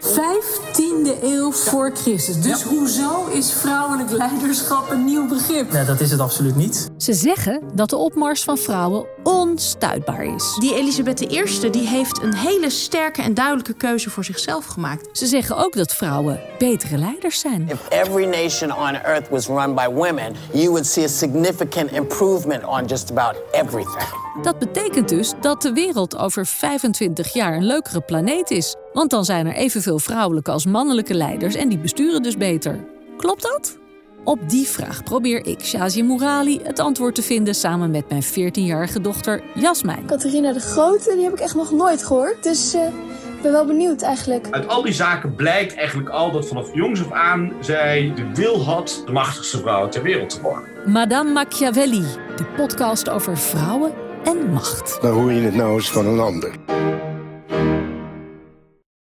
15e eeuw voor Christus. Dus hoezo is vrouwelijk leiderschap een nieuw begrip? Nee, dat is het absoluut niet. Ze zeggen dat de opmars van vrouwen onstuitbaar is. Die Elisabeth I die heeft een hele sterke en duidelijke keuze voor zichzelf gemaakt. Ze zeggen ook dat vrouwen betere leiders zijn. If every nation on earth was run by women, you would see a significant improvement on just about everything. Dat betekent dus dat de wereld over 25 jaar een leukere planeet is. Want dan zijn er evenveel vrouwelijke als mannelijke leiders en die besturen dus beter. Klopt dat? Op die vraag probeer ik, Shazia Mourali, het antwoord te vinden samen met mijn 14-jarige dochter Jasmijn. Catharina de Grote, die heb ik echt nog nooit gehoord. Dus uh, ik ben wel benieuwd eigenlijk. Uit al die zaken blijkt eigenlijk al dat vanaf jongs af aan zij de wil had de machtigste vrouw ter wereld te worden. Madame Machiavelli, de podcast over vrouwen en macht. Dan hoor je het nou eens van een ander.